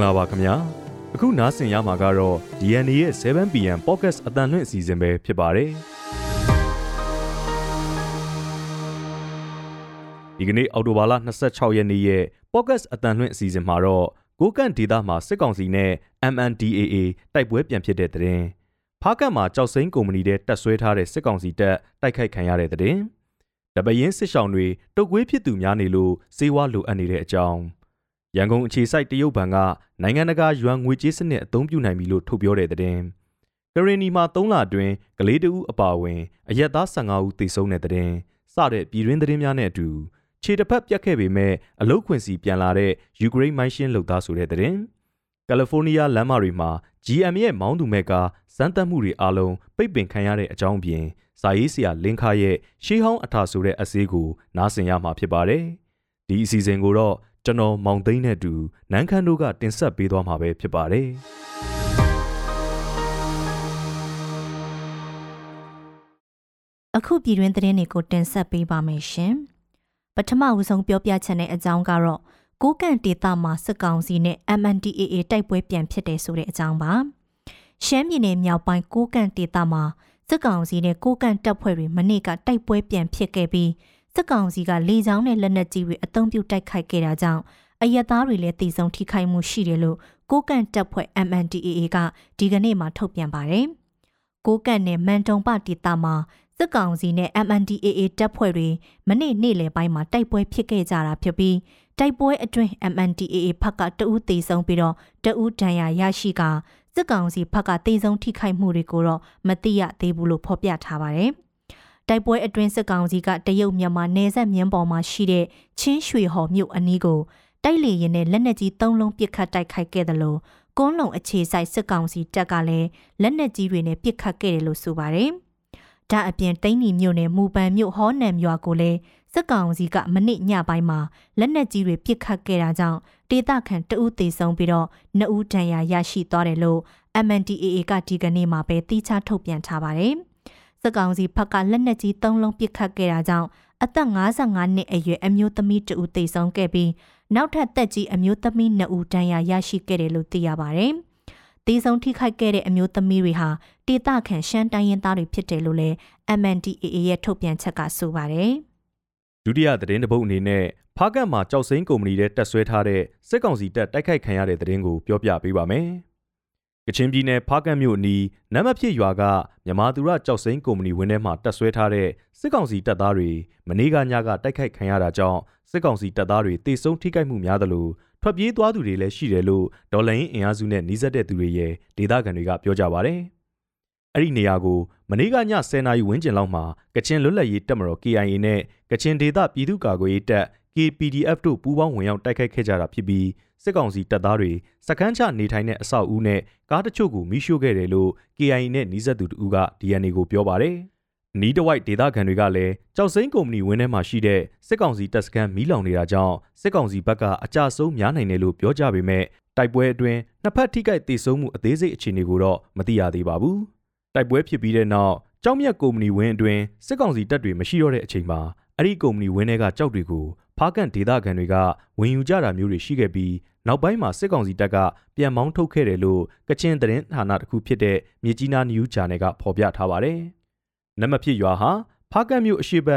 ္ဂလာပါခင်ဗျာအခုနားဆင်ရမှာကတော့ DNA ရဲ့ 7pm podcast အတန်လွင့်အစီအစဉ်ပဲဖြစ်ပါတယ်ဒီကနေ့အော်တိုဘာလ26ရက်နေ့ရဲ့ podcast အတန်လွင့်အစီအစဉ်မှာတော့ကိုကန့်ဒေတာမှာစစ်ကောင်စီနဲ့ MNDAA တိုက်ပွဲပြန်ဖြစ်တဲ့တဲ့ဖားကတ်မှာကြောက်စိမ်းကုမ္ပဏီတဲ့တက်ဆွဲထားတဲ့စစ်ကောင်စီတပ်တိုက်ခိုက်ခံရတဲ့တဲ့တပရင်စစ်ဆောင်တွေတုတ်ကွေးဖြစ်သူများနေလို့စေဝါလိုအပ်နေတဲ့အကြောင်း ရန်ကုန်အခြေစိုက်တရုတ်ဘဏ်ကနိုင်ငံတကာယွမ်ငွေကြေးစနစ်အသုံးပြုနိုင်ပြီလို့ထုတ်ပြောတဲ့တဲ့ကရင်နီမှာ3လအတွင်းကလေးတဦးအပါအဝင်အရက်သား15ဦးသေဆုံးတဲ့တဲ့စတဲ့ပြည်တွင်းသတင်းများနဲ့အတူခြေတစ်ဖက်ပြတ်ခဲ့ပေမဲ့အလုတ်ခွင်စီပြန်လာတဲ့ယူကရိန်းမိုင်းရှင်းလုပ်သားဆိုတဲ့တဲ့ကယ်လီဖိုးနီးယားလမ်းမတွေမှာ GM ရဲ့မောင်းသူမဲ့ကစမ်းသပ်မှုတွေအလုံးပိတ်ပင်ခံရတဲ့အကြောင်းပြင်စာရေးဆရာလင်ခါရဲ့ရှေးဟောင်းအထာဆိုတဲ့အစည်းကိုနားဆင်ရမှာဖြစ်ပါတယ်။ဒီအစီအစဉ်ကိုတော့ ကျွန်တော်မောင်သိန်းနဲ့အတူနန်းခမ်းတို့ကတင်ဆက်ပေးသွားမှာပဲဖြစ်ပါတယ်။အခုပြည်တွင်းသတင်းတွေကိုတင်ဆက်ပေးပါမယ်ရှင်။ပထမဦးဆုံးပြောပြချင်တဲ့အကြောင်းကတော့ကိုကန့်ဒေတာမှာစစ်ကောင်စီနဲ့ MNDAA တိုက်ပွဲပြန်ဖြစ်တယ်ဆိုတဲ့အကြောင်းပါ။ရှမ်းပြည်နယ်မြောက်ပိုင်းကိုကန့်ဒေတာမှာစစ်ကောင်စီနဲ့ကိုကန့်တပ်ဖွဲ့တွေမနေ့ကတိုက်ပွဲပြန်ဖြစ်ခဲ့ပြီး စစ်ကောင်စီကလေကြောင်းနဲ့လက်နက်ကြီးတွေအုံပြုတိုက်ခိုက်ခဲ့တာကြောင့်အရက်သားတွေလည်းတည်ဆုံထိခိုက်မှုရှိတယ်လို့ကိုကန့်တပ်ဖွဲ့ MNDAA ကဒီကနေ့မှထုတ်ပြန်ပါတယ်။ကိုကန့်နဲ့မန်တုံပတီတာမှာစစ်ကောင်စီနဲ့ MNDAA တပ်ဖွဲ့တွေမနေ့နေ့လယ်ပိုင်းမှာတိုက်ပွဲဖြစ်ခဲ့ကြတာဖြစ်ပြီးတိုက်ပွဲအတွင်း MNDAA ဘက်ကတအူးတေဆုံးပြီးတော့တအူးဒဏ်ရာရရှိကစစ်ကောင်စီဘက်ကတေဆုံးထိခိုက်မှုတွေကိုတော့မသိရသေးဘူးလို့ဖော်ပြထားပါတယ်။ တိုက်ပွဲအတွင်းစစ်ကောင်စီကတရုတ်မြန်မာနယ်စပ်မြင်းပေါ်မှာရှိတဲ့ချင်းရွှေဟော်မြို့အနီးကိုတိုက်လေရင်နဲ့လက်နက်ကြီး၃လုံးပစ်ခတ်တိုက်ခိုက်ခဲ့တယ်လို့ကုန်းလုံအခြေဆိုင်စစ်ကောင်စီတပ်ကလည်းလက်နက်ကြီးတွေနဲ့ပစ်ခတ်ခဲ့တယ်လို့ဆိုပါတယ်။ဒါအပြင်တိန်းနီမြို့နယ်မူပန်မြို့ဟောနံရွာကိုလည်းစစ်ကောင်စီကမနစ်ညပိုင်းမှာလက်နက်ကြီးတွေပစ်ခတ်ခဲ့တာကြောင့်ဒေသခံတအူးသေးဆုံးပြီးတော့နှအူးဒဏ်ရာရရှိသွားတယ်လို့ MNDAA ကဒီကနေ့မှာပဲတိကျထုတ်ပြန်ထားပါတယ်။ စစ်ကောင်စီဘက်ကလက်နက်ကြီး၃လုံးပစ်ခတ်ခဲ့တာကြောင့်အသက်55နှစ်အရွယ်အမျိုးသမီးတဦးသေဆုံးခဲ့ပြီးနောက်ထပ်တက်ကြီးအမျိုးသမီး2ဦးဒဏ်ရာရရှိခဲ့တယ်လို့သိရပါတယ်။သေဆုံးထိခိုက်ခဲ့တဲ့အမျိုးသမီးတွေဟာတေတာခန့်ရှမ်းတိုင်းရင်းသားတွေဖြစ်တယ်လို့လည်း MNDAA ရဲ့ထုတ်ပြန်ချက်ကဆိုပါတယ်။ဒုတိယသတင်းတပုတ်အနေနဲ့ဖားကတ်မှာကြောက်စိမ်းကုမ္ပဏီတဲ့တက်ဆွဲထားတဲ့စစ်ကောင်စီတပ်တိုက်ခိုက်ခံရတဲ့သတင်းကိုပြောပြပေးပါမယ်။ ကချင်ပြည်နယ်ဖားကတ်မြို့အနီးနမ်းမဖြစ်ရွာကမြမာသူရကြောက်စိမ်းကုမ္ပဏီဝင်းထဲမှာတက်ဆွဲထားတဲ့စစ်ကောင်စီတပ်သားတွေမနေ့ကညကတိုက်ခိုက်ခံရတာကြောင့်စစ်ကောင်စီတပ်သားတွေတေဆုံးထိခိုက်မှုများသလိုထွက်ပြေးသွားသူတွေလည်းရှိတယ်လို့ဒေါ်လာရင်းအင်အားစုနဲ့နှီးစပ်တဲ့သူတွေရဲ့ဒေသခံတွေကပြောကြပါဗျ။အဲ့ဒီနေရာကိုမနေ့ကည10နာရီဝန်းကျင်လောက်မှာကချင်လွတ်လပ်ရေးတပ်မတော် KIA နဲ့ကချင်ဒေသပြည်သူ့ကာကွယ်ရေးတပ် KPDF တို့ပူးပေါင်းဝင်ရောက်တိုက်ခိုက်ခဲ့ကြတာဖြစ်ပြီးစစ်ကောင်စီတပ်သားတွေစကန်းချနေထိုင်တဲ့အဆောက်အဦနဲ့ကားတချို့ကိုမိရှို့ခဲ့တယ်လို့ KIA နဲ့နှီးစပ်သူတူက DNA ကိုပြောပါတယ်။နီးတဝိုက်ဒေသခံတွေကလည်းကြောက်စိမ်းကုမ္ပဏီဝင်းထဲမှာရှိတဲ့စစ်ကောင်စီတပ်စခန်းမီးလောင်နေတာကြောင့်စစ်ကောင်စီဘက်ကအကြဆုံးများနိုင်တယ်လို့ပြောကြပေမဲ့တိုက်ပွဲအတွင်းနှစ်ဖက်ထိခိုက်ဒေဆုံးမှုအသေးစိတ်အခြေအနေကိုတော့မသိရသေးပါဘူး။တိုက်ပွဲဖြစ်ပြီးတဲ့နောက်ကြောက်မြတ်ကုမ္ပဏီဝင်းအတွင်းစစ်ကောင်စီတပ်တွေမရှိတော့တဲ့အချိန်မှာအဲ့ဒီကုမ္ပဏီဝင်းတွေကကြောက်တွေကို ဖားကန်ဒေသခံတွေကဝင်ယူကြတာမျိုးတွေရှိခဲ့ပြီးနောက်ပိုင်းမှာစစ်ကောင်စီတပ်ကပြန်မောင်းထုတ်ခဲ့တယ်လို့ကချင်သတင်းဌာနတစ်ခုဖြစ်တဲ့မြေကြီးနားနယူးဂျာနယ်ကဖော်ပြထားပါတယ်။နမဖြစ်ရွာဟာဖားကန်မြို့အရှိတ်ဥ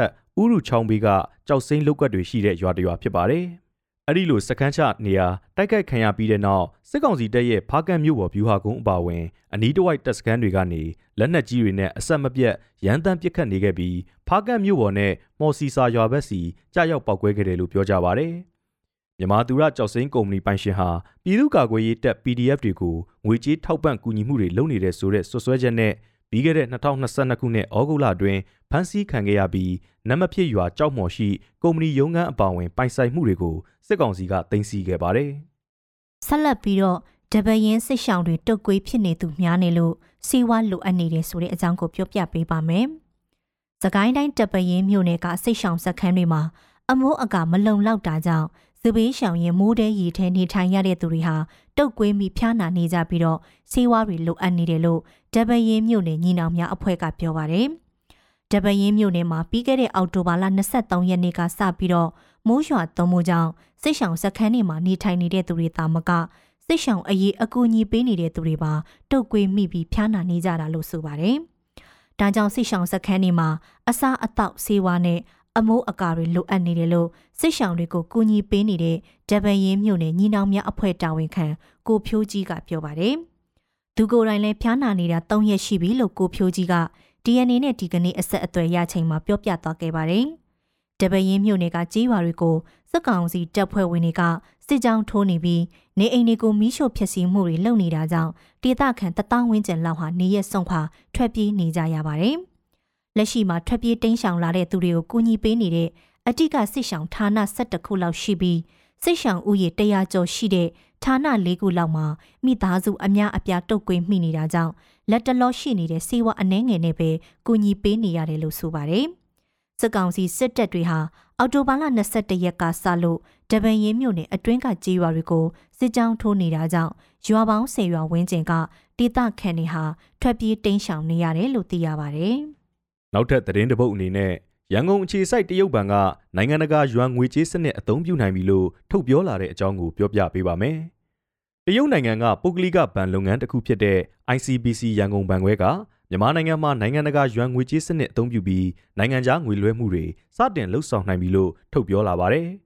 ရုချောင်းဘေးကကြောက်စိမ်းလုတ်ကွက်တွေရှိတဲ့ရွာတစ်ရွာဖြစ်ပါတယ်။ အဲ့ဒီလိုစကန်းချနေရာတိုက်ခိုက်ခံရပြီးတဲ့နောက်စစ်ကောင်စီတပ်ရဲ့ဖားကန်မြို့ပေါ်ဗျူဟာကုန်းအပါအဝင်အနီးတစ်ဝိုက်တပ်စခန်းတွေကနေလက်နက်ကြီးတွေနဲ့အဆက်မပြတ်ရန်တမ်းပစ်ခတ်နေခဲ့ပြီးဖားကန်မြို့ပေါ်နဲ့မော်စီစာရွာဘက်စီကြားရောက်ပောက်ကွဲခဲ့တယ်လို့ပြောကြပါဗျ။မြန်မာသူရကြောက်စိမ်းကုမ္ပဏီပိုင်ရှင်ဟာပြည်သူ့ကာကွယ်ရေးတပ် PDF တွေကိုငွေကြေးထောက်ပံ့ကူညီမှုတွေလုပ်နေတဲ့ဆိုတဲ့ဆွဆွဲချက်နဲ့ ပြီးခဲ့တဲ့2022ခုနှစ်ဩဂုတ်လအတွင်းဖမ်းဆီးခံခဲ့ရပြီးနမဖြစ်ရွာကြောက်မော်ရှိကုမ္ပဏီရုံးခန်းအပါအဝင်ပိုင်ဆိုင်မှုတွေကိုစစ်ကောင်စီကတင်စီခဲ့ပါတယ်။ဆက်လက်ပြီးတော့တပရင်စစ်ရှောင်းတွေတုတ်ကွေးဖြစ်နေသူများနေလို့စီဝါလိုအပ်နေတယ်ဆိုတဲ့အကြောင်းကိုပြောပြပေးပါမယ်။စကိုင်းတိုင်းတပရင်မြို့နယ်ကစစ်ရှောင်းစခန်းတွေမှာအမိုးအကာမလုံလောက်တာကြောင့် စပေးရှောင်ရင်မိုးတဲရီထဲနေထိုင်ရတဲ့သူတွေဟာတုတ်ကွေးမိဖျားနာနေကြပြီးတော့ဆေးဝါးတွေလိုအပ်နေတယ်လို့ဒဘရင်မြို့နယ်ညီနောင်များအဖွဲ့ကပြောပါတယ်။ဒဘရင်မြို့နယ်မှာပြီးခဲ့တဲ့အောက်တိုဘာလ23ရက်နေ့ကစပြီးတော့မိုးရွာသွန်းမှုကြောင့်စစ်ရှောင်စခန်းတွေမှာနေထိုင်နေတဲ့သူတွေတာမကစိတ်ရှောင်အရေးအကူအညီပေးနေတဲ့သူတွေပါတုတ်ကွေးမိပြီးဖျားနာနေကြတာလို့ဆိုပါတယ်။ဒါကြောင့်စိတ်ရှောင်စခန်းတွေမှာအစားအသောက်ဆေးဝါးနဲ့ အမိုးအကာတွေလိုအပ်နေတယ်လို့စိတ်ရှောင်တွေကိုကူညီပေးနေတဲ့ဒဗန်ရင်မြို့နယ်ညီနောင်များအဖွဲ့တာဝန်ခံကိုဖြိုးကြီးကပြောပါတယ်။သူကိုယ်တိုင်လည်းဖျားနာနေတာ၃ရက်ရှိပြီလို့ကိုဖြိုးကြီးက DNA နဲ့ဒီကနေ့အဆက်အသွယ်ရချိန်မှာပြောပြသွားခဲ့ပါတယ်။တပရင်မြို့နယ်ကကြေးရွာတွေကိုစက်ကောင်စီတပ်ဖွဲ့ဝင်တွေကစစ်ကြောင်းထိုးနေပြီးနေအိမ်တွေကိုမီးရှို့ဖျက်ဆီးမှုတွေလုပ်နေတာကြောင့်ဒေသခံတသောင်းဝန်းကျင်လောက်ဟာနေရက်ဆုံးခွာထွက်ပြေးနေကြရပါတယ်။ လက်ရှိမှာထွက်ပြေးတိမ်းရှောင်လာတဲ့သူတွေကိုကူညီပေးနေတဲ့အတိကစစ်ရှောင်ဌာန17ခုလောက်ရှိပြီးစစ်ရှောင်ဥယေ100ကျော်ရှိတဲ့ဌာန၄ခုလောက်မှာမိသားစုအများအပြားတုတ်ကွေးမိနေတာကြောင့်လက်တလောရှိနေတဲ့စေဝါအနှဲငယ်နဲ့ပဲကူညီပေးနေရတယ်လို့ဆိုပါတယ်။စစ်ကောင်စီစစ်တပ်တွေဟာအော်တိုဘာလ22ရက်ကစလို့တပန်ရင်မြို့နယ်အတွင်းကကြေးရွာတွေကိုစစ်ကြောင်းထိုးနေတာကြောင့်ရွာပေါင်း10ရွာဝန်းကျင်ကဒေသခံတွေဟာထွက်ပြေးတိမ်းရှောင်နေရတယ်လို့သိရပါတယ်။ နောက်ထပ်သတင်းတစ်ပုဒ်အနေနဲ့ရန်ကုန်အခြေစိုက်တရုတ်ဘဏ်ကနိုင်ငံတကာယွမ်ငွေကြေးစနစ်အသုံးပြုနိုင်ပြီလို့ထုတ်ပြောလာတဲ့အကြောင်းကိုပြောပြပေးပါမယ်။တရုတ်နိုင်ငံကပုဂ္ဂလိကဘဏ်လုပ်ငန်းတစ်ခုဖြစ်တဲ့ ICBC ရန်ကုန်ဘဏ်ခွဲကမြန်မာနိုင်ငံမှာနိုင်ငံတကာယွမ်ငွေကြေးစနစ်အသုံးပြုပြီးနိုင်ငံခြားငွေလွှဲမှုတွေစတင်လှုပ်ဆောင်နိုင်ပြီလို့ထုတ်ပြောလာပါတယ်။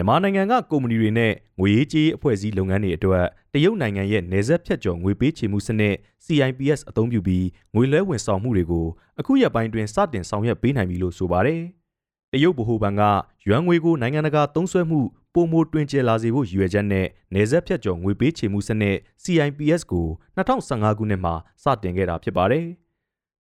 မြန်မာနိုင်ငံကကုမ္ပဏီတွေနဲ့ငွေရေးကြေးအဖွဲ့အစည်းလုပ်ငန်းတွေအတွက်တရုတ်နိုင်ငံရဲ့နေဆက်ဖြတ်ကျော်ငွေပေးချေမှုစနစ် CIPS အသုံးပြုပြီးငွေလွှဲဝန်ဆောင်မှုတွေကိုအခုရက်ပိုင်းတွင်စတင်ဆောင်ရွက်ပေးနိုင်ပြီလို့ဆိုပါတယ်။တရုတ်ဗဟိုဘဏ်ကယွမ်ငွေကိုနိုင်ငံတကာသုံးစွဲမှုပုံမိုတွင်ကျယ်လာစေဖို့ရည်ရွယ်ချက်နဲ့နေဆက်ဖြတ်ကျော်ငွေပေးချေမှုစနစ် CIPS ကို2015ခုနှစ်မှာစတင်ခဲ့တာဖြစ်ပါတယ်။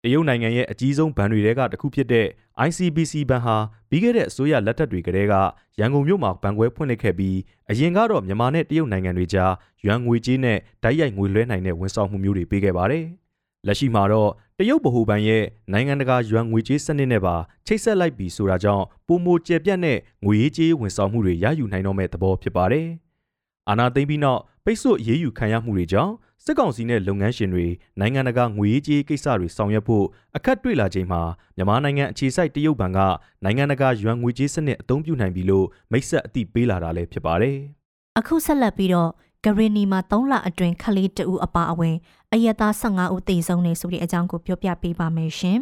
တရုတ်နိုင်ငံရဲ့အကြီးဆုံးဘဏ်တွေထဲကတစ်ခုဖြစ်တဲ့ ICBC ဘဏ်ဟာပြီးခဲ့တဲ့အစိုးရလက်ထက်တွေကတည်းကရန်ကုန်မြို့မှာဘဏ်ခွဲဖွင့်လှစ်ခဲ့ပြီးအရင်ကတော့မြန်မာနဲ့တရုတ်နိုင်ငံတွေကြားရွမ်ငွေကြေးနဲ့ဓာတ်ရိုက်ငွေလွှဲနိုင်တဲ့ဝန်ဆောင်မှုမျိုးတွေပေးခဲ့ပါတယ်။လက်ရှိမှာတော့တရုတ်ဗဟိုဘဏ်ရဲ့နိုင်ငံတကာယွမ်ငွေကြေးစနစ်နဲ့ပါချိတ်ဆက်လိုက်ပြီဆိုတာကြောင့်ပုံမိုကျယ်ပြန့်တဲ့ငွေရေးကြေးဝန်ဆောင်မှုတွေရယူနိုင်တော့မဲ့သဘောဖြစ်ပါတယ်။အာဏာသိမ်းပြီးနောက်ပိတ်ဆို့အရေးယူခံရမှုတွေကြောင့် စစ်ကောင်စီနဲ့လုပ်ငန်းရှင်တွေနိုင်ငံတကာငွေရေးကြေးကိစ္စတွေဆောင်ရွက်ဖို့အခက်တွေ့လာချိန်မှာမြန်မာနိုင်ငံအခြေစိုက်တရုတ်ဘဏ်ကနိုင်ငံတကာယွမ်ငွေကြေးစနစ်အသုံးပြုနိုင်ပြီလို့မိတ်ဆက်အသိပေးလာတာလည်းဖြစ်ပါတယ်။အခုဆက်လက်ပြီးတော့ဂရီနီမှာ3လအတွင်းခလေးတဦးအပါအဝင်အယက်သား15ဦးသေဆုံးနေဆိုတဲ့အကြောင်းကိုပြောပြပေးပါမယ်ရှင်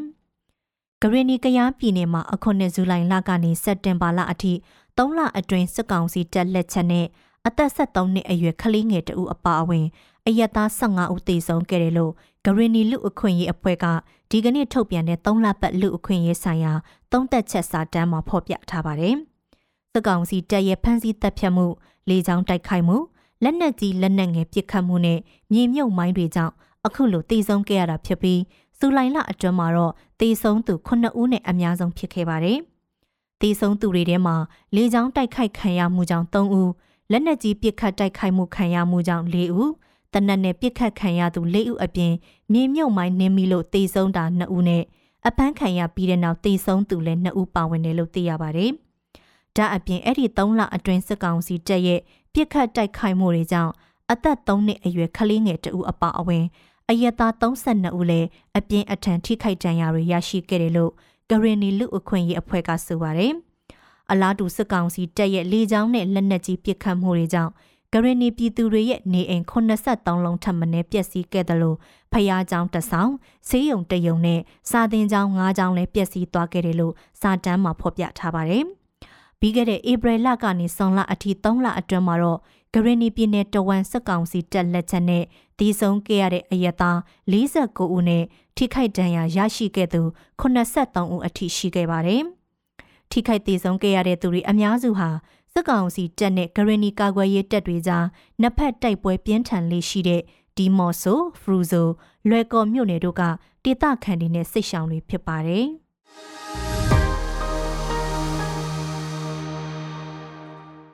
။ဂရီနီကရားပြည်နယ်မှာအခုနှစ်ဇူလိုင်လကနေစက်တင်ဘာလအထိ3လအတွင်းစစ်ကောင်စီတပ်လက်ချက်နဲ့အသက်73နှစ်အရွယ်ခလေးငယ်တဦးအပါအဝင် အယက်သား15ဦးသေဆုံးခဲ့တယ်လို့ဂရီနီလူအခွင့်ရေးအဖွဲ့ကဒီကနေ့ထုတ်ပြန်တဲ့3လပတ်လူအခွင့်ရေးဆိုင်ရာသုံးသက်ချက်စာတမ်းမှာဖော်ပြထားပါတယ်။စစ်ကောင်စီတပ်ရဲ့ဖမ်းဆီးတပ်ဖြတ်မှုလေကြောင်းတိုက်ခိုက်မှုလက်နက်ကြီးလက်နက်ငယ်ပစ်ခတ်မှုနဲ့မြေမြုပ်မိုင်းတွေကြောင့်အခုလိုတေဆုံးခဲ့ရတာဖြစ်ပြီးဇူလိုင်လအတွင်းမှာတော့တေဆုံးသူ9ဦးနဲ့အများဆုံးဖြစ်ခဲ့ပါတယ်။တေဆုံးသူတွေထဲမှာလေကြောင်းတိုက်ခိုက်ခံရမှုကြောင့်3ဦးလက်နက်ကြီးပစ်ခတ်တိုက်ခိုက်မှုခံရမှုကြောင့်4ဦး တနက်နဲ့ပစ်ခတ်ခံရသူ4ဦးအပြင်မြေမြုပ်မိုင်းနင်းမိလို့တေဆုံးတာ2ဦးနဲ့အပန်းခံရပြီးတဲ့နောက်တေဆုံးသူလည်း2ဦးပါဝင်တယ်လို့သိရပါတယ်။ဒါအပြင်အဲ့ဒီ3လအတွင်းစစ်ကောင်စီတပ်ရဲ့ပြစ်ခတ်တိုက်ခိုက်မှုတွေကြောင့်အသက်3နှစ်အရွယ်ကလေးငယ်တဦးအပါအဝင်အယက်သား32ဦးလည်းအပြင်းအထန်ထိခိုက်ဒဏ်ရာတွေရရှိခဲ့တယ်လို့ဂရနီလူအခွင့်ရေးအဖွဲ့ကဆိုပါတယ်။အလားတူစစ်ကောင်စီတပ်ရဲ့လေကြောင်းနဲ့လက်နက်ကြီးပစ်ခတ်မှုတွေကြောင့် ဂရနီပြည်သူတွေရဲ့နေအိမ်83လုံးထပ်မံပျက်စီးခဲ့တယ်လို့ဖျားကြောင်တဆောင်ဆေးရုံတရုံနဲ့စာသင်ကျောင်း၅ကျောင်းလည်းပျက်စီးသွားခဲ့တယ်လို့စာတမ်းမှာဖော်ပြထားပါတယ်။ပြီးခဲ့တဲ့ဧပြီလကနေဆွန်လအထိ3လအတွင်းမှာတော့ဂရနီပြည်နယ်တဝန်စက်ကောင်စီတက်လက်ချက်နဲ့ဒီဆုံးခဲ့ရတဲ့အယက်သား49ဦးနဲ့ထိခိုက်ဒဏ်ရာရရှိခဲ့သူ83ဦးအထိရှိခဲ့ပါတယ်။ထိခိုက်သေးဆုံးခဲ့ရတဲ့သူတွေအများစုဟာ စက်ကောင်စီတက်နဲ့ဂရနီကာကွယ်ရေးတပ်တွေကြားနှစ်ဖက်တိုက်ပွဲပြင်းထန်လေးရှိတဲ့ဒီမော့ဆိုဖရူဇိုလွယ်ကော်မြို့နယ်တို့ကဒေသခံတွေနဲ့စိတ်ရှောင်တွေဖြစ်ပါတယ်။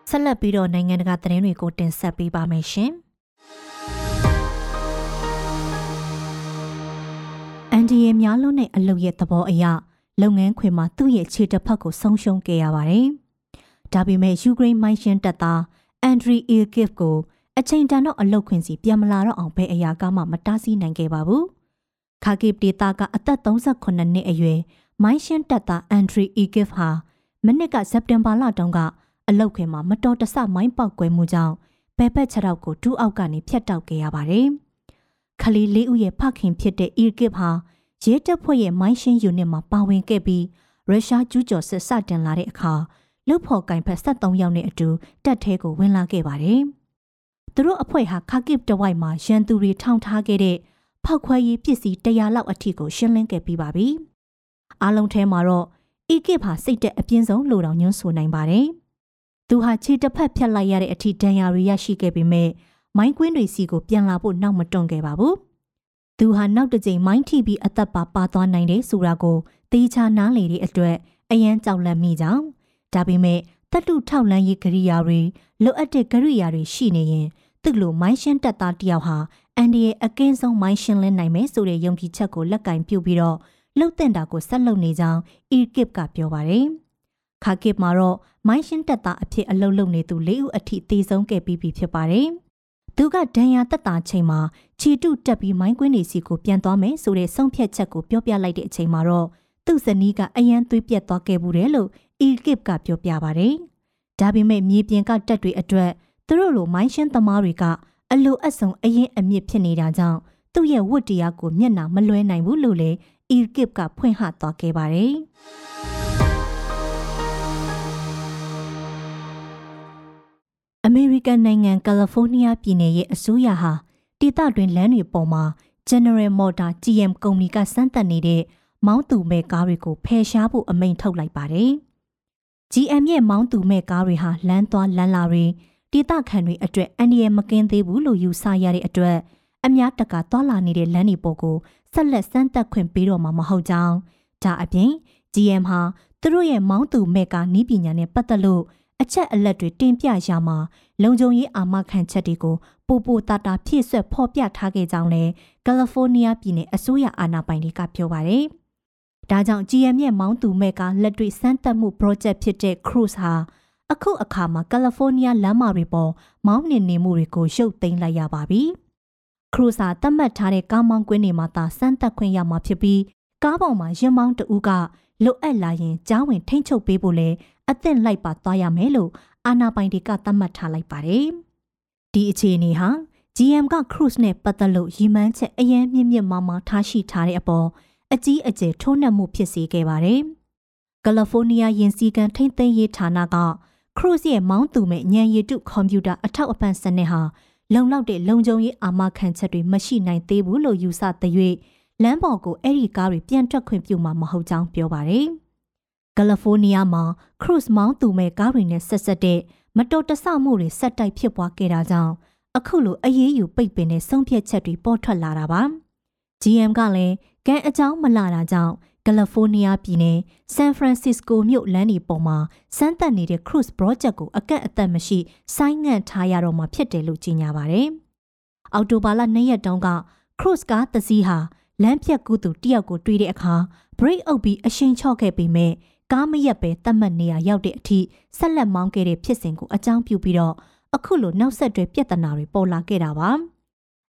ဆက်လက်ပြီးတော့နိုင်ငံတကာသတင်းတွေကိုတင်ဆက်ပေးပါမယ်ရှင်။အန်ဒီရဲ့များလုံးတဲ့အလုပ်ရဲ့သဘောအရလုပ်ငန်းခွင်မှာသူ့ရဲ့ခြေတစ်ဖက်ကိုဆုံးရှုံးခဲ့ရပါတယ်။ ဒါပေမဲ့ယူကရိန်းမိုင်းရှင်တပ်သားအန်ဒရီအီဂစ်ကိုအချိန်တန်တော့အလုတ်ခွင်စီပြန်မလာတော့အောင်ဘယ်အရာကမှမတားဆီးနိုင်ခဲ့ပါဘူး။ခါကိပဒေတာကအသက်38နှစ်အရွယ်မိုင်းရှင်တပ်သားအန်ဒရီအီဂစ်ဟာမနစ်ကစက်တင်ဘာလတုန်းကအလောက်ခွင်မှာမတော်တဆမိုင်းပေါက်ကွဲမှုကြောင့်ဘယ်ဘက်ခြေထောက်ကိုဒူးအောက်ကနေဖြတ်တောက်ခဲ့ရပါတယ်။ခလီလေးဦးရဲ့ဖခင်ဖြစ်တဲ့ Irkip ဟာရဲတပ်ဖွဲ့ရဲ့မိုင်းရှင်းယူနစ်မှာပါဝင်ခဲ့ပြီးရုရှားကျူးကျော်စစ်စတင်လာတဲ့အခါ လုတ်ဖော်ကင်ဖက်73ယောက်နဲ့အတူတပ်ထဲကိုဝင်လာခဲ့ပါတယ်။သူတို့အဖွဲ့ဟာခါကစ်တဝိုက်မှာရန်သူတွေထောင်ထားခဲ့တဲ့ဖောက်ခွဲရေးပစ္စည်း100လောက်အထိကိုရှင်းလင်းခဲ့ပြီးပါပြီ။အားလုံးထဲမှာတော့အီကစ်ဟာစိတ်တက်အပြင်းဆုံးလို့တောင်ညွှန်းဆိုနိုင်ပါတယ်။သူဟာခြေတစ်ဖက်ဖြတ်လိုက်ရတဲ့အထိဒဏ်ရာတွေရရှိခဲ့ပေမဲ့မိုင်းကွင်းတွေစီကိုပြန်လာဖို့နောက်မတွန့်ခဲ့ပါဘူး။သူဟာနောက်တစ်ကြိမ်မိုင်းထိပြီးအသက်ပါပါသွားနိုင်တယ်ဆိုတာကိုတေချာနားလေတဲ့အတွက်အယမ်းကြောက်လန့်မိကြောင်း ဒါပေမဲ့တက်တုထောက်လန်းရေးကရိယာတွေလိုအပ်တဲ့ကရိယာတွေရှိနေရင်သူ့လိုမိုင်းရှင်းတက်သားတယောက်ဟာအန်ဒီရဲ့အကင်းဆုံးမိုင်းရှင်းလင်းနိုင်မယ်ဆိုတဲ့ယုံကြည်ချက်ကိုလက်ကင်ပြုတ်ပြီးတော့လှုပ်တဲ့တာကိုဆက်လုပ်နေကြောင်းအီကစ်ကပြောပါတယ်။ခါကစ်မှာတော့မိုင်းရှင်းတက်သားအဖြစ်အလုပ်လုပ်နေသူ၄ဦးအထိသေဆုံးခဲ့ပြီးပြီဖြစ်ပါတယ်။သူကဒဏ်ရာတက်တာချိန်မှာခြေတုတက်ပြီးမိုင်းကွင်းနေစီကိုပြန်သွားမယ်ဆိုတဲ့ဆုံးဖြတ်ချက်ကိုပြောပြလိုက်တဲ့အချိန်မှာတော့သူ့ဇနီးကအယမ်းသွေးပြက်သွားခဲ့ဘူးတယ်လို့ အီကစ်ကပြောပြပါတယ်။ဒါပေမဲ့မြေပြင်ကတက်တွေအတွက်သူတို့လိုမိုင်းရှင်းသမားတွေကအလိုအဆုံအရင်အမြင့်ဖြစ်နေတာကြောင့်သူ့ရဲ့ဝတ်တရားကိုမျက်နှာမလွှဲနိုင်ဘူးလို့လည်းအီကစ်ကဖွင့်ဟသွားခဲ့ပါတယ်။အမေရိကန်နိုင်ငံကယ်လီဖိုးနီးယားပြည်နယ်ရဲ့အစိုးရဟာဒေသတွင်းလမ်းတွေပေါ်မှာ General Motor GM ကုမ္ပဏီကစမ်းသပ်နေတဲ့မောင်းသူမဲ့ကားတွေကိုဖယ်ရှားဖို့အမိန့်ထုတ်လိုက်ပါတယ်။ GM ရဲ့မောင်းသူမဲ့ကားတွေဟာလမ်းသွားလမ်းလာတွေဒေသခံတွေအတွက်အန္တရာယ်မကင်းသေးဘူးလို့ယူဆရတဲ့အတွက်အများတကာသွာလာနေတဲ့လမ်းတွေပေါ်ကိုဆက်လက်စမ်းသပ်ခွင့်ပေးတော့မှာမဟုတ်ကြောင်းဒါအပြင် GM ဟာသူတို့ရဲ့မောင်းသူမဲ့ကားနီးပညာနဲ့ပတ်သက်လို့အချက်အလက်တွေတင်ပြရမှာလုံခြုံရေးအာမခံချက်တွေကိုပိုပိုတာတာဖြည့်ဆွက်ဖော်ပြထားခဲ့ကြောင်းလည်းကယ်လီဖိုးနီးယားပြည်နယ်အစိုးရအာဏာပိုင်တွေကပြောပါတယ်။ ဒါကြောင့် GM ရဲ့မောင်းသူမဲ့ကလက်တွေ့စမ်းသပ်မှု project ဖြစ်တဲ့ Cruise ဟာအခုအခါမှာကယ်လီဖိုးနီးယားလမ်းမတွေပေါ်မောင်းနှင်နေမှုတွေကိုရုပ်သိမ်းလိုက်ရပါပြီ။ခရူစာသတ်မှတ်ထားတဲ့ကားမောင်းကွင်းတွေမှာသာစမ်းသပ်ခွင့်ရမှာဖြစ်ပြီးကားပေါ်မှာရင်မောင်းတဦးကလိုအပ်လာရင်ကြားဝင်ထိန်းချုပ်ပေးဖို့လဲအသင့်လိုက်ပါသွားရမယ်လို့အာနာပိုင်တွေကသတ်မှတ်ထားလိုက်ပါတယ်။ဒီအခြေအနေဟာ GM က Cruise နဲ့ပတ်သက်လို့ရည်မှန်းချက်အရင်မြင့်မြင့်မားမားထားရှိထားတဲ့အပေါ် အကြီးအကျယ်ထိုးနှက်မှုဖြစ်စေခဲ့ပါတယ်။ကယ်လီဖိုးနီးယားယင်စီကန်ထိန်းသိမ်းရေးဌာနက Cruise ရဲ့မောင်းသူမဲ့ညံရည်တုကွန်ပျူတာအထောက်အပံ့စနစ်ဟာလုံလောက်တဲ့လုံခြုံရေးအာမခံချက်တွေမရှိနိုင်သေးဘူးလို့ယူဆတဲ့၍လမ်းပေါ်ကိုအဲ့ဒီကားတွေပြန်ထွက်ခွင့်ပြုမှာမဟုတ်ကြောင်းပြောပါတယ်။ကယ်လီဖိုးနီးယားမှာ Cruise မောင်းသူမဲ့ကားတွေနဲ့ဆက်ဆက်တဲ့မတော်တဆမှုတွေဆက်တိုက်ဖြစ်ပွားခဲ့တာကြောင့်အခုလိုအရေးယူပိတ်ပင်တဲ့ဆုံးဖြတ်ချက်တွေပေါ်ထွက်လာတာပါ။ GM ကလည်းကံအကြောင်းမလာတာကြောင့်ကယ်လီဖိုးနီးယားပြည်နယ်ဆန်ဖရန်စစ္စကိုမြို့လမ်းဒီပေါ်မှာစမ်းသပ်နေတဲ့ cruise project ကိုအကန့်အသတ်မရှိဆိုင်းငံ့ထားရတော့မှာဖြစ်တယ်လို့ကြေညာပါတယ်။အော်တိုဘာလ၂ရက်တုန်းက cruise ကားတစ်စီးဟာလမ်းဖြတ်ကူးသူတယောက်ကိုတွေ့တဲ့အခါ brake အုပ်ပြီးအရှိန်ချော့ခဲ့ပေမဲ့ကားမရက်ပဲတတ်မှတ်နေရရောက်တဲ့အထိဆက်လက်မောင်းခဲ့တဲ့ဖြစ်စဉ်ကိုအကြောင်းပြုပြီးတော့အခုလိုနောက်ဆက်တွဲပြဿနာတွေပေါ်လာခဲ့တာပါ။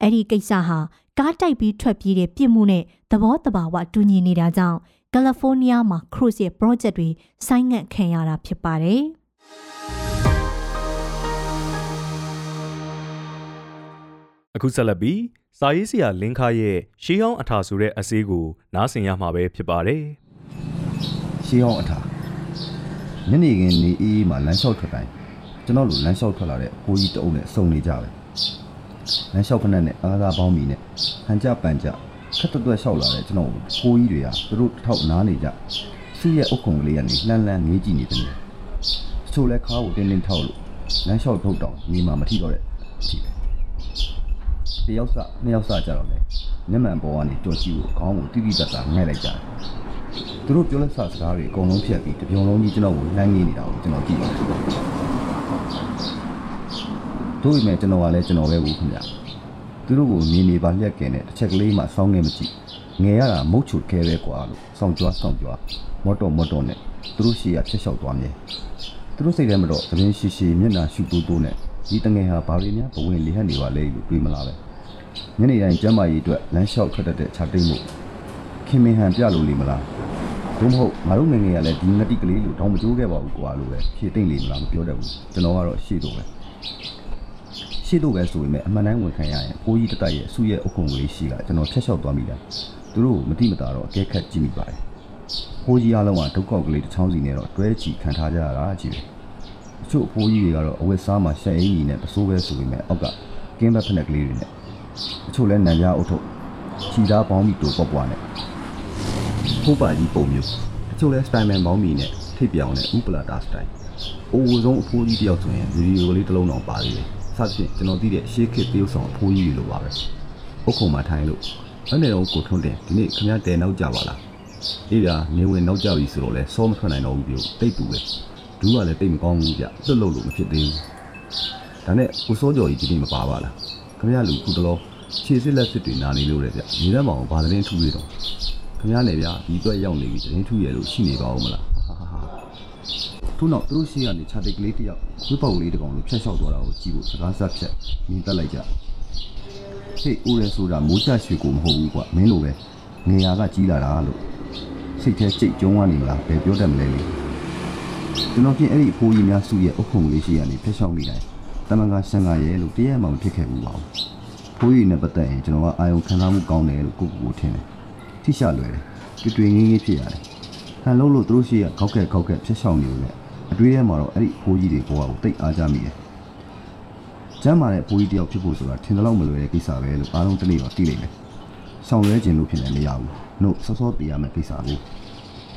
အဲ့ဒီကိစ္စဟာ ကားတိုက်ပြီးထွက်ပြေးတဲ့ပြစ်မှုနဲ့သဘောတဘာဝတူညီနေတာကြောင့်ကယ်လီဖိုးနီးယားမှာ cruise ရဲ့ project တွေဆိုင်းငံ့ခံရတာဖြစ်ပါတယ်။အခုဆက်လက်ပြီးစာရေးဆရာလင်းခါရဲ့ရှေးဟောင်းအထာဆိုတဲ့အစည်းကို နားဆင်ရမှာပဲဖြစ်ပါတယ်။ရှေးဟောင်းအထာညနေခင်းနေအေးမှလမ်းလျှောက်ထွက်တိုင်းကျွန်တော်တို့လမ်းလျှောက်ထွက်လာတဲ့ဘိုးကြီးတအုပ်နဲ့စုံနေကြပဲ။ လမ်းလျှောက်ဖက်နဲ့အားသာပေါင်းမီနဲ့ဟန်ကြပန်ကြခက်တွတ်တွတ်လျှောက်လာတဲ့ကျွန်တော်ကိုကြီးတွေကသူတို့ထောက်နားနေကြသူ့ရဲ့အုတ်ခုံကလေးကနေလှမ်းလှမ်းငေးကြည့်နေတယ်။ဆိုလဲခါကိုတင်းတင်းထောက်လို့လမ်းလျှောက်ထုတ်တော့ညီမမထိတော့တဲ့အထိပဲ။တယောက်စနှစ်ယောက်စကြတော့လေမျက်မှန်ပေါ်ကနေကြော်ကြည့်ကိုခေါင်းကိုတိတိတတ်တာငဲ့လိုက်ကြတယ်။သူတို့ပြောလက်စစကားတွေအကုန်လုံးဖြတ်ပြီးတပြုံလုံးကြီးကျွန်တော်ကိုလှမ်းငေးနေတာကိုကျွန်တော်ကြည့်ပါတယ်။ တို့ပေမဲ့ကျွန်တော်ကလည်းကျွန်တော်ပဲဘူးခင်ဗျာ။သူတို့ကိုမြင်နေပါလျက်ကင်နဲ့တစ်ချက်ကလေးမှစောင်းနေမကြည့်ငယ်ရတာမုတ်ချူခဲပဲကွာလို့စောင့်ကြွားစောင့်ကြွားမော်တော်မော်တော်နဲ့သူတို့ရှေ့ကဖြတ်လျှောက်သွားမြဲသူတို့စိတ်ထဲမှာတော့သတင်းရှိရှိမျက်နှာရှူတူတူနဲ့ဒီတငယ်ဟာဘာတွေများဘဝင်လေးဟက်နေပါလဲလို့တွေးမလားပဲညနေတိုင်းကျမ်းမာရေးအတွက်လမ်းလျှောက်ထွက်တတ်တဲ့ခြာတိတ်မှုခင်မင်ဟန်ပြလို့လေမလားဘုမဟုတ်ငါတို့ငငယ်ကလည်းဒီငတိကလေးလို့တောင်းမကြိုးခဲ့ပါဘူးကွာလို့ပဲဖြည့်သိမ့်လေမလားမပြောတတ်ဘူးကျွန်တော်ကတော့ရှေ့တော့ပဲ ရှရှေ့တော့ပဲဆိုပေမဲ့အမှန်တိုင်းဝန်ခံရရင်ဖိုးကြီးတတိုက်ရဲ့စုရဲ့အုပ်ခုံကလေးရှိကကျွန်တော်ဖျက်လျှောက်သွားမိတာသူတို့ကိုမတိမတာတော့အကဲခတ်ကြည့်မိပါတယ်ဖိုးကြီးအားလုံးကဒုက္ခကလေးတစ်ချောင်းစီနဲ့တော့တွဲချီခံထားကြရတာကြည့်တယ်အချို့ဖိုးကြီးတွေကတော့အဝတ်စားမှာရှက်အင်းကြီးနဲ့ပစိုးပဲဆိုပေမဲ့အောက်ကကင်းဘက်ဖက်နဲ့ကလေးတွေနဲ့အချို့လဲနံကြားအုပ်ထုပ်ခြီသားပေါင်းပြီးတူပေါက်ပွားနဲ့ဖိုးပါကြီးပုံမျိုးအချို့လဲစတိုင်မန်ပေါင်းပြီးနဲ့ထိပ်ပြောင်နဲ့ဥပလာတာစတိုင်အိုးဆုံးအဖိုးကြီးတယောက်ဆိုရင်ဗီဒီယိုကလေးတစ်လုံးတော့ပါသေးတယ် စသဖြင့်ကျွန်တော်သိတဲ့ရှေးခေတ်တရုပ်ဆောင်အဖိုးကြီးတွေလိုပါပဲအုတ်ခုံမှာထိုင်လို့အဲ့နေတော့ကိုထွန်းတယ်ဒီနေ့ခင်ဗျားတဲနောက်ကြပါလားအေးဗျာနေဝင်နောက်ကြပြီဆိုတော့လဲစောမထွက်နိုင်တော့ဘူးပြောတိတ်ပူပဲဒူးကလည်းတိတ်မကောင်းဘူးဗျလွတ်လို့လို့မဖြစ်သေးဘူးဒါနဲ့ကိုစောကျော်ကြီးဒီနေ့မပါပါလားခင်ဗျားလူခုတလောခြေစစ်လက်စစ်တွေနာနေလို့လေဗျနေတော့မအောင်ဘာသတင်းထူးရတော့ခင်ဗျားလည်းဗျာဒီအတွက်ရောက်နေပြီသတင်းထူးရလို့ရှိနေပါဦးမလားဟာဟာဟာ သူနောက်သူတို့ရှိကနေခြာတိတ်ကလေးတစ်ယောက်ဝိပေါက်လေးတစ်ကောင်လို့ဖျက်လျှောက်သွားတာကိုကြည့်ဖို့စကားဆက်ဖြတ်မြင်တက်လိုက်ကြဟေ့ဦးရဲဆိုတာမိုးချရွှေကိုမဟုတ်ဘူးကွာမင်းလိုပဲငေယာကကြီးလာတာလို့စိတ်ထဲကြိတ်ကျုံးသွားနေမလားဘယ်ပြောတတ်မလဲလေကျွန်တော်ပြင်အဲ့ဒီအဖိုးကြီးများစုရဲ့အုတ်ခုံလေးရှိရနေဖျက်လျှောက်နေတိုင်းတမန်ကရှန်ကရဲလို့တရက်မှမဖြစ်ခဲ့ဘူးပါဘူးဖိုးကြီးနဲ့ပတ်သက်ရင်ကျွန်တော်ကအာယုံခံစားမှုကောင်းတယ်လို့ကိုကိုကိုထင်တယ်ထိရှလွယ်တယ်တွေ့တွေ့ငင်းငင်းဖြစ်ရတယ်ဟန်လုံးလို့သူတို့ရှိရခောက်ကက်ခောက်ကက်ဖျက်လျှောက်နေလို့လေ အတွေးထဲမှာတော့အဲ့ဒီဖိုးကြီးတွေဘဝကိုတိတ်အားကြမိတယ်ကျမ်းမာတဲ့ဖိုးကြီးတယောက်ဖြစ်ဖို့ဆိုတာထင်တယ်လို့မလွယ်တဲ့ကိစ္စပဲလို့အားလုံးတနေ့တော့သိလိမ့်မယ်ဆောင်ရွဲခြင်းလို့ဖြစ်နေမရဘူး။နှုတ်စောစောတည်ရမယ့်ကိစ္စကို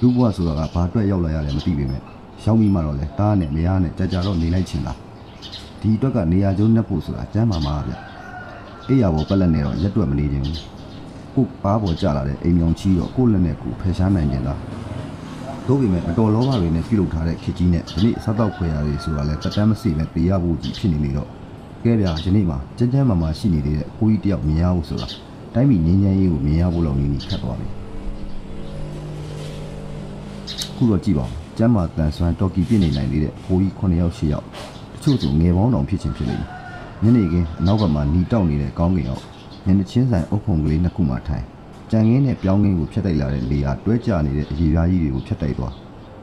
လူဘဝဆိုတာကဘာအတွက်ရောက်လာရလဲမသိပေမဲ့ရောက်ပြီးမှတော့လေတားနဲ့မယားနဲ့ကြာကြာတော့နေလိုက်ချင်တာဒီအတွက်ကနေရာကျုံးနှက်ဖို့ဆိုတာကျမ်းမာမှာဗျအေးရဘောပက်လက်နဲ့တော့ရက်တွက်မနေခြင်းဘူးကိုပါပေါ်ကြလာတဲ့အိမ်မြောင်ချီတော့ကိုလက်နဲ့ကိုဖယ်ရှားနိုင်ကြတာ တို့ပေမဲ့အတော်လောဘတွေနဲ့ပြုလုပ်ထားတဲ့ခေတ်ကြီးနဲ့ဒီနေ့စားတော့ခွေရတွေဆိုတာလဲတက်တမ်းမစီနဲ့တေးရဖို့ကြီးဖြစ်နေနေတော့ကဲဗျာဒီနေ့မှာကျန်းကျန်းမာမာရှိနေသေးတဲ့ကိုကြီးတယောက်မြင်ရဖို့ဆိုတာတိုင်းပြည်ငင်းငင်းရေးကိုမြင်ရဖို့လောက်နေနေခက်သွားပြီခုတော့ကြည့်ပါဦးကျမ်းမာတန်ဆွမ်းတော်ကီပြည့်နေနိုင်သေးတဲ့ကိုကြီး9ယောက်10ယောက်တချို့ဆိုငယ်ပေါင်းတောင်ဖြစ်ချင်းဖြစ်နေပြီညနေခင်းအနောက်ကမှหนีတောက်နေတဲ့ကောင်းကင်အောင်ညနေချင်းဆိုင်အုပ်ဖုံကလေးနှစ်ခုမှထိုင် ကြံငင်းနဲ့ပြောင်းငင်းကိုဖျက်တိုက်လာတဲ့လေယာတွဲကျနေတဲ့အရေပြားကြီးတွေကိုဖျက်တိုက်သွား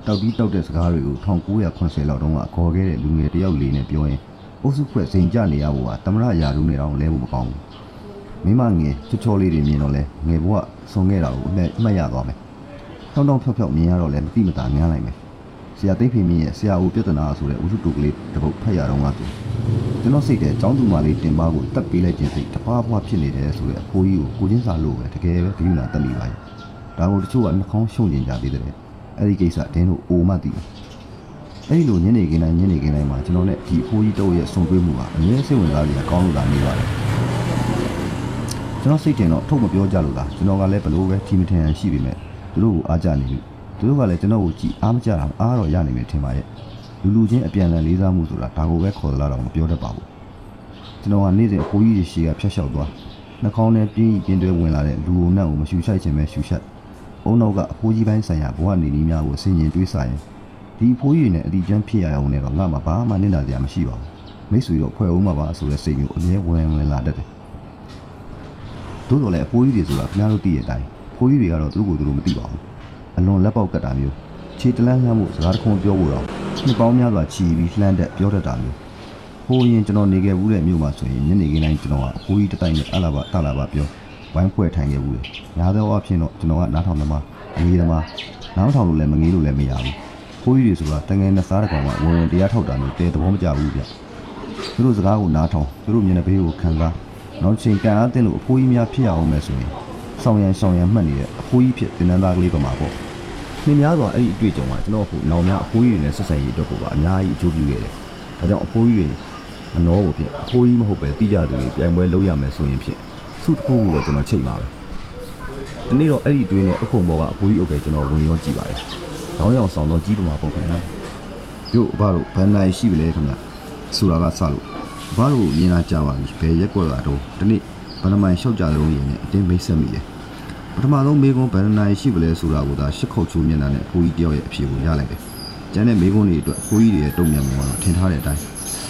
တောက်ပြီးတောက်တဲ့စကားတွေကို1980လောက်တုန်းကခေါ်ခဲ့တဲ့လူငယ်တယောက်လေးနဲ့ပြောရင်အုပ်စုဖွဲ့စိန်ကြနေရဖို့ကတမရရာလူနဲ့တောင်လဲဖို့မကောင်းဘူးမိမငယ်ချောချောလေးတွေမြင်တော့လဲငယ်ဘဝဆုံးခဲ့တာကိုအမှတ်အမှတ်ရသွားမယ်တောင်းတောင်းဖြောက်ဖြောက်မြင်ရတော့လဲမတိမတာများနိုင်မယ် ဆရာသိမ့်ဖေမင်းရဲ့ဆရာဦးပြဿနာဆိုတဲ့ဥစုတူကလေးတစ်ပုတ်ဖတ်ရတော့ငါသူကျွန်တော်စိတ်ထဲចောင်းသူမလေးတင်ပါကိုတက်ပေးလိုက်ခြင်းစိတ်တပွားပွားဖြစ်နေတယ်ဆိုတဲ့အဖိုးကြီးကိုကိုချင်းစာလို့ပဲတကယ်ပဲဂရုဏာတက်မိပါရဲ့ဒါကိုတချို့ကနှာခေါင်းရှုံကျင်ကြသေးတယ်အဲ့ဒီကိစ္စဒင်းတို့အိုမသိဘူးအဲ့ဒီလိုညနေခင်းတိုင်းညနေခင်းတိုင်းမှာကျွန်တော်နဲ့ဒီအဖိုးကြီးတော့ရဲ့ဆုံတွေ့မှုကအမြဲစိတ်ဝင်စားစရာကောင်းလို့လာနေပါတယ်ကျွန်တော်စိတ်ထင်တော့ထုတ်မပြောကြလို့လားကျွန်တော်ကလည်းဘလို့ပဲထီမထင်ရန်ရှိပေမဲ့သူတို့ကိုအားကြနေပြီ သူတို့ကလည်းကျွန်တော်ကိုကြည်အားမကြတာအားတော့ရနိုင်မယ်ထင်ပါရဲ့လူလူချင်းအပြန်အလှန်လေးစားမှုဆိုတာဒါကိုပဲခေါ်လာတော့မပြောတတ်ပါဘူးကျွန်တော်ကနေ့စဉ်အဖိုးကြီးရှေ့ကဖျက်လျှောက်သွားနှာခေါင်းထဲပြင်းပြင်းတွဲဝင်လာတဲ့လူုံနဲ့ကိုမရှူရှိုက်ခြင်းပဲရှူရှက်အုံနောက်ကအဖိုးကြီးပိုင်းဆိုင်ရာဘဝနေနည်းများကိုဆင်ញင်တွေးစားရင်ဒီအဖိုးကြီးနဲ့အတီကျန်းဖြစ်ရအောင်နဲ့တော့ငါမှဘာမှနစ်နာစရာမရှိပါဘူးမိတ်ဆွေတော့ဖွဲ့အောင်မှာပါဆိုတဲ့စိတ်မျိုးအမြဲဝင်ဝင်လာတတ်တယ်သို့တော်လည်းအဖိုးကြီးတွေဆိုတာခင်ဗျားတို့သိတဲ့အတိုင်းဖိုးကြီးတွေကတော့သူတို့ကိုသူတို့မသိပါဘူး အလွန်လက်ပေါက်ကတ်တာမျိုးခြေတလန်းလှမ်းမှုစကားတခုပြောဖို့တော့နှစ်ပေါင်းများစွာချီပြီးလှမ်းတဲ့ပြောတတ်တာမျိုးဟိုရင်ကျွန်တော်နေခဲ့ဘူးတဲ့မြို့မှာဆိုရင်ညနေခင်းတိုင်းကျွန်တော်ကအဖိုးကြီးတစ်တိုင်းနဲ့အလာဘတလာဘပြောဝိုင်းဖွဲ့ထိုင်ခဲ့ဘူးလေညာသောအဖြစ်တော့ကျွန်တော်ကနားထောင်သမားအငေးသမားနားထောင်လို့လည်းမငေးလို့လည်းမရဘူးဖိုးကြီးတွေဆိုတာတငယ်နဲ့စားတဲ့ကောင်ကဝင်ဝင်တရားထောက်တာမျိုးတဲသဘောမကျဘူးဗျသူတို့စကားကိုနားထောင်သူတို့မျက်နှာပေးကိုခံစားနောက်ချိန်ကန်အားတင်လို့အဖိုးကြီးများဖြစ်ရအောင်မယ်ဆိုရင် ဆောင်ရန်ဆောင်ရန်မှတ်နေတဲ့အဖိုးကြီးဖြစ်တင်နန်းသားကလေးပမာပေါ့နှင်းများစွာအဲ့ဒီအတွေ့အကြုံကကျွန်တော်ကိုနောင်များအဖိုးကြီးတွေနဲ့ဆက်ဆံရေးအတွက်ကိုပါအများကြီးအကျိုးပြုခဲ့တယ်ဒါကြောင့်အဖိုးကြီးတွေအနောကိုဖြစ်အဖိုးကြီးမဟုတ်ပဲတိကျသူတွေပြိုင်ပွဲလုပ်ရမယ်ဆိုရင်ဖြစ်စုတစ်ခုကိုတော့ကျွန်တော်ချိန်ပါပဲဒီနေ့တော့အဲ့ဒီအတွင်းနဲ့အခုံဘောကအဖိုးကြီးအုပ်ပဲကျွန်တော်ဝင်ရောကြည့်ပါတယ်တောင်းရောက်ဆောင်တော့ကြီးပမာပုံခင်ဗျာတို့ဘာလို့ဘန်နိုင်ရှိပြီလဲခင်ဗျာဆိုတာကစလို့ဘာလို့မြင်လာကြပါပြီဘယ်ရက်ကွက်ကတော့ဒီနေ့ ဘယ်နှမိုင်လျှောက်ကြတော့ရင်နဲ့အတင်းမိတ်ဆက်မိတယ်ပထမဆုံးမေကွန်းဘယ်နှနိုင်ရှိပလဲဆိုတာကိုသာရှစ်ခုတ်ချိုးမျက်နှာနဲ့ကိုကြီးတယောက်ရဲ့အဖြေကိုရလိုက်တယ်ကျန်တဲ့မေကွန်းတွေအတွက်ကိုကြီးတွေရဲ့တုံ့ပြန်မှုကတော့ထင်ထားတဲ့အတိုင်း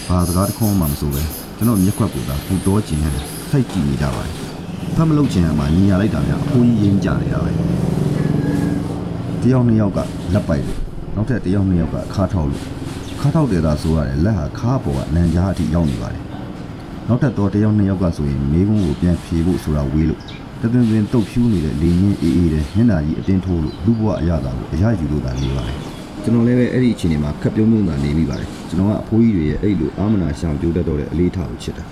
ဘာစကားတစ်ခုမှမဆိုပဲကျွန်တော်မျက်ခွက်ကိုသာပူတော်ကျင်နေစိတ်ကြည့်နေကြပါတယ်ဖတ်မလို့ချင်ရမှာညီရလိုက်တာများအဖိုးကြီးရင်းကြနေတာပဲတယောက်နှစ်ယောက်ကလက်ပိုက်လို့နောက်ထပ်တယောက်နှစ်ယောက်ကခါထောက်လို့ခါထောက်တယ်သာဆိုရတယ်လက်ဟာခါပေါ်ကနန်ကြားအထိရောက်နေပါတယ် နနောက်ထပ်တော့တစ်ယောက်နှစ်ယောက်ကဆိုရင်မိကုန်းကိုပြန်ဖြေဖို့ဆိုတာဝေးလို့တသွင်သွင်တုတ်ဖြူးနေတဲ့လေရင်အေးအေးတဲ့မျက်နှာကြီးအတင်းထိုးလို့လူဘဝအရသာကိုအရယူလို့သာနေပါတယ်ကျွန်တော်လည်းပဲအဲ့ဒီအချိန်မှာခက်ပြုံးပြုံးသာနေမိပါတယ်ကျွန်တော်ကအဖိုးကြီးတွေရဲ့အဲ့လိုအာမနာရှောင်ကြိုးတတ်တော့တဲ့အလေးထားကိုချစ်တာ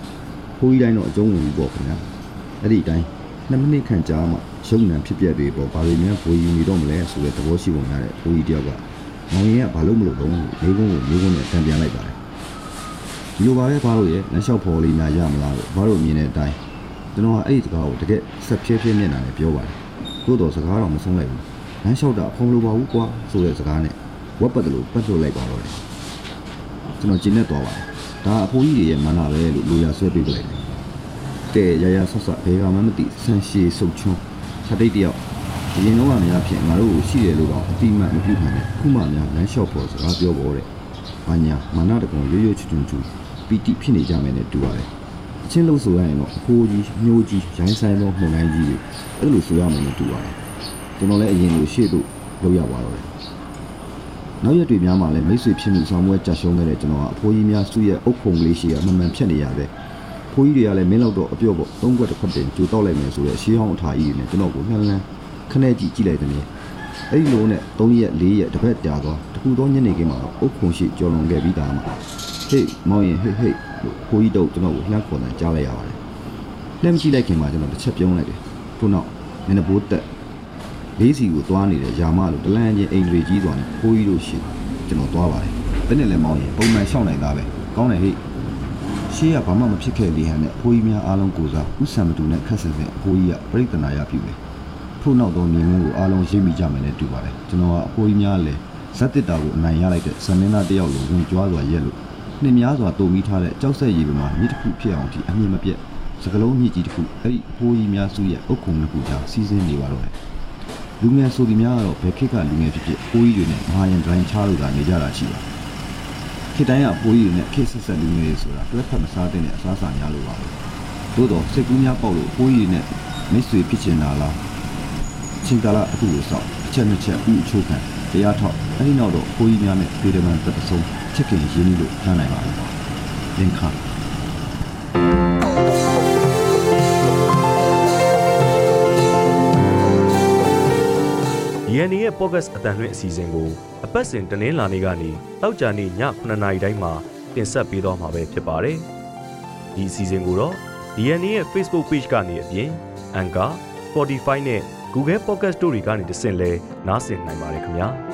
ဖိုးကြီးတိုင်းတော့အကျုံးဝင်ပြီပေါ့ခင်ဗျာအဲ့ဒီအတိုင်းနှစ်မိနစ်ခန့်ကြာမှရုပ်နံဖြစ်ပျက်တွေပေါ့ဘာတွေများဘိုးယူနေတော့မလဲဆိုတဲ့သဘောရှိပုံရတဲ့ဖိုးကြီးတယောက်ကမောင်ရင်ကဘာလို့မလုပ်တော့ဘူးမိကုန်းကိုမိကုန်းနဲ့တံပြန်လိုက်ပါတယ် ဒီလိုပါပဲဘာလို့ရဲ့လမ်းလျှောက်ဖော်လေးများရမလားလို့ဘာလို့မြင်တဲ့အတိုင်းကျွန်တော်ကအဲ့ဒီစကားကိုတကယ်ဆက်ဖြည်းဖြည်းမျက်နှာနဲ့ပြောပါတယ်သို့တော်စကားတော့မဆုံးလိုက်ဘူးလမ်းလျှောက်တာအဖုံးလိုပါဘူးကွာဆိုတဲ့စကားနဲ့ဝက်ပတ်တယ်လို့ပတ်လို့လိုက်ပါတော့တယ်ကျွန်တော်ကျင်းနေသွားပါတယ်ဒါအဖိုးကြီးတွေရဲ့မနာပဲလို့လူရဆွဲပေးပလိုက်တယ်တဲ့ရရဆော့ဆော့ဘဲကမှမသိဆန်ရှည်ဆုပ်ချွန်းချက်တိတ်တယောက်ဒီရင်တော့များဖြင့်ငါတို့ကိုရှိတယ်လို့တော့အတိမတ်မပြုနိုင်နဲ့ခုမှများလမ်းလျှောက်ဖို့စကားပြောပေါ်တဲ့ဘာညာမာနတကုံရွရွချွချွချွ ပီတိဖြစ်နေကြမယ်နဲ့တူပါတယ်အချင်းလို့ဆိုရရင်တော့အဖိုးကြီးမျိုးကြီးရိုင်းဆိုင်သောမှုန်တိုင်းကြီးတွေအဲ့လိုဆိုရမယ်နဲ့တူပါတယ်ကျွန်တော်လည်းအရင်လိုရှေ့သို့လောက်ရပါတော့တယ်နောက်ရက်တွေများမှလည်းမိတ်ဆွေဖြစ်မှုဆောင်ပွဲကြရှုံးခဲ့တဲ့ကျွန်တော်ကအဖိုးကြီးများစုရဲ့အုပ်ဖုံကလေးရှိရမမှန်ဖြတ်နေရတဲ့ဖိုးကြီးတွေကလည်းမင်းလောက်တော့အပြော့ပေါ့သုံးခွက်တစ်ခွက်တင်ကြိုတောက်လိုက်မယ်ဆိုတဲ့ရှေးဟောင်းအထာကြီးတွေနဲ့ကျွန်တော်ကိုလှမ်းလှမ်းခနဲ့ကြည့်ကြည့်လိုက်တဲ့နေ့အဲ့ဒီလိုနဲ့3ရက်4ရက်တစ်ပတ်ကြာသွားတခုသောညနေခင်းမှာအုပ်ခုံရှိကြော်လွန်ခဲ့ပြီးသားမှာ ဟေးမောင်ရင်ဟေးဟေးလို့ဖိုးကြီးတို့ကျွန်တော်ကိုလှမ်းခေါ်တယ်ကြားလိုက်ရပါတယ်လှမ်းကြည့်လိုက်ခင်မှာကျွန်တော်တစ်ချက်ပြုံးလိုက်တယ်ထို့နောက်မျက်နှာဘိုးတက်လေးစီကိုသွားနေတဲ့ယာမလို့တလန်းချင်းအိမ်တွေကြီးသွားနေဖိုးကြီးတို့ရှိကျွန်တော်သွားပါတယ်ဘယ်နဲ့လဲမောင်ရင်ပုံမှန်ရှောင်းနိုင်သားပဲကောင်းတယ်ဟေ့ရှေးကဘာမှမဖြစ်ခဲ့လေဟန်နဲ့အဖိုးကြီးများအားလုံးကိုစားဥဆံမတူနဲ့ခက်ဆင်ဆင်အဖိုးကြီးကပြိတနာရပြုတယ်ထို့နောက်တော့နေမင်းကိုအားလုံးရိပ်မိကြမယ်နဲ့တူပါတယ်ကျွန်တော်ကအဖိုးကြီးများလည်းဇက်တစ်တာကိုအနိုင်ရလိုက်တဲ့ဇမင်းသားတယောက်လိုဝင်ကြွားစွာရက်လို့ နှစ်များစွာတုံမိထားတဲ့ကြောက်ဆက်ရည်ပမာမြစ်တစ်ခုဖြစ်အောင်ဒီအမြင့်မပြတ်စကလုံးမြစ်ကြီးတစ်ခုအဲ့ဒီအဖိုးကြီးများစုရဲ့အုတ်ခုံတစ်ခုကြားစီးဆင်းနေပါတော့တယ်လူငယ်ဆိုဒီများကတော့ဘယ်ခေတ်ကလူငယ်ဖြစ်ဖြစ်အဖိုးကြီးတွေနဲ့မဟာယန်ဒရိုင်းချားလို့သာနေကြတာရှိပါတယ်ခေတ်တိုင်းကပိုးရည်နဲ့ခေတ်ဆက်ဆက်လူငယ်တွေဆိုတာတွဲဖက်မစားတဲ့အစားအစာများလို့ပါပဲသို့တော့စိတ်ကူးများပေါက်လို့ပိုးရည်နဲ့မိတ်ဆွေဖြစ်ချင်တာလားချင်းကလာအခုလို့စောက်အချက်နှစ်ချက်ဥအချိုးခံ တရားထောက်အဲဒီနောက်တော့ပိုးရည်များနဲ့ဒေဒမန်တစ်ပစုံချစ်ခင်ရင်းနှီးလို့နှမ်းနိုင်ပါဘူးလင်ခါ DNA ရဲ့ podcast အတန်လွင့်အစီအစဉ်ကိုအပတ်စဉ်တနင်္လာနေ့ကနေတောက်ကြနေ့ည9:00နာရီတိုင်းမှာတင်ဆက်ပေးသွားမှာပဲဖြစ်ပါတယ်။ဒီအစီအစဉ်ကိုတော့ DNA ရဲ့ Facebook Page ကနေအပြင် Anchor, Spotify နဲ့ Google Podcast တို့တွေကနေတဆင့်လဲနားဆင်နိုင်ပါတယ်ခင်ဗျာ။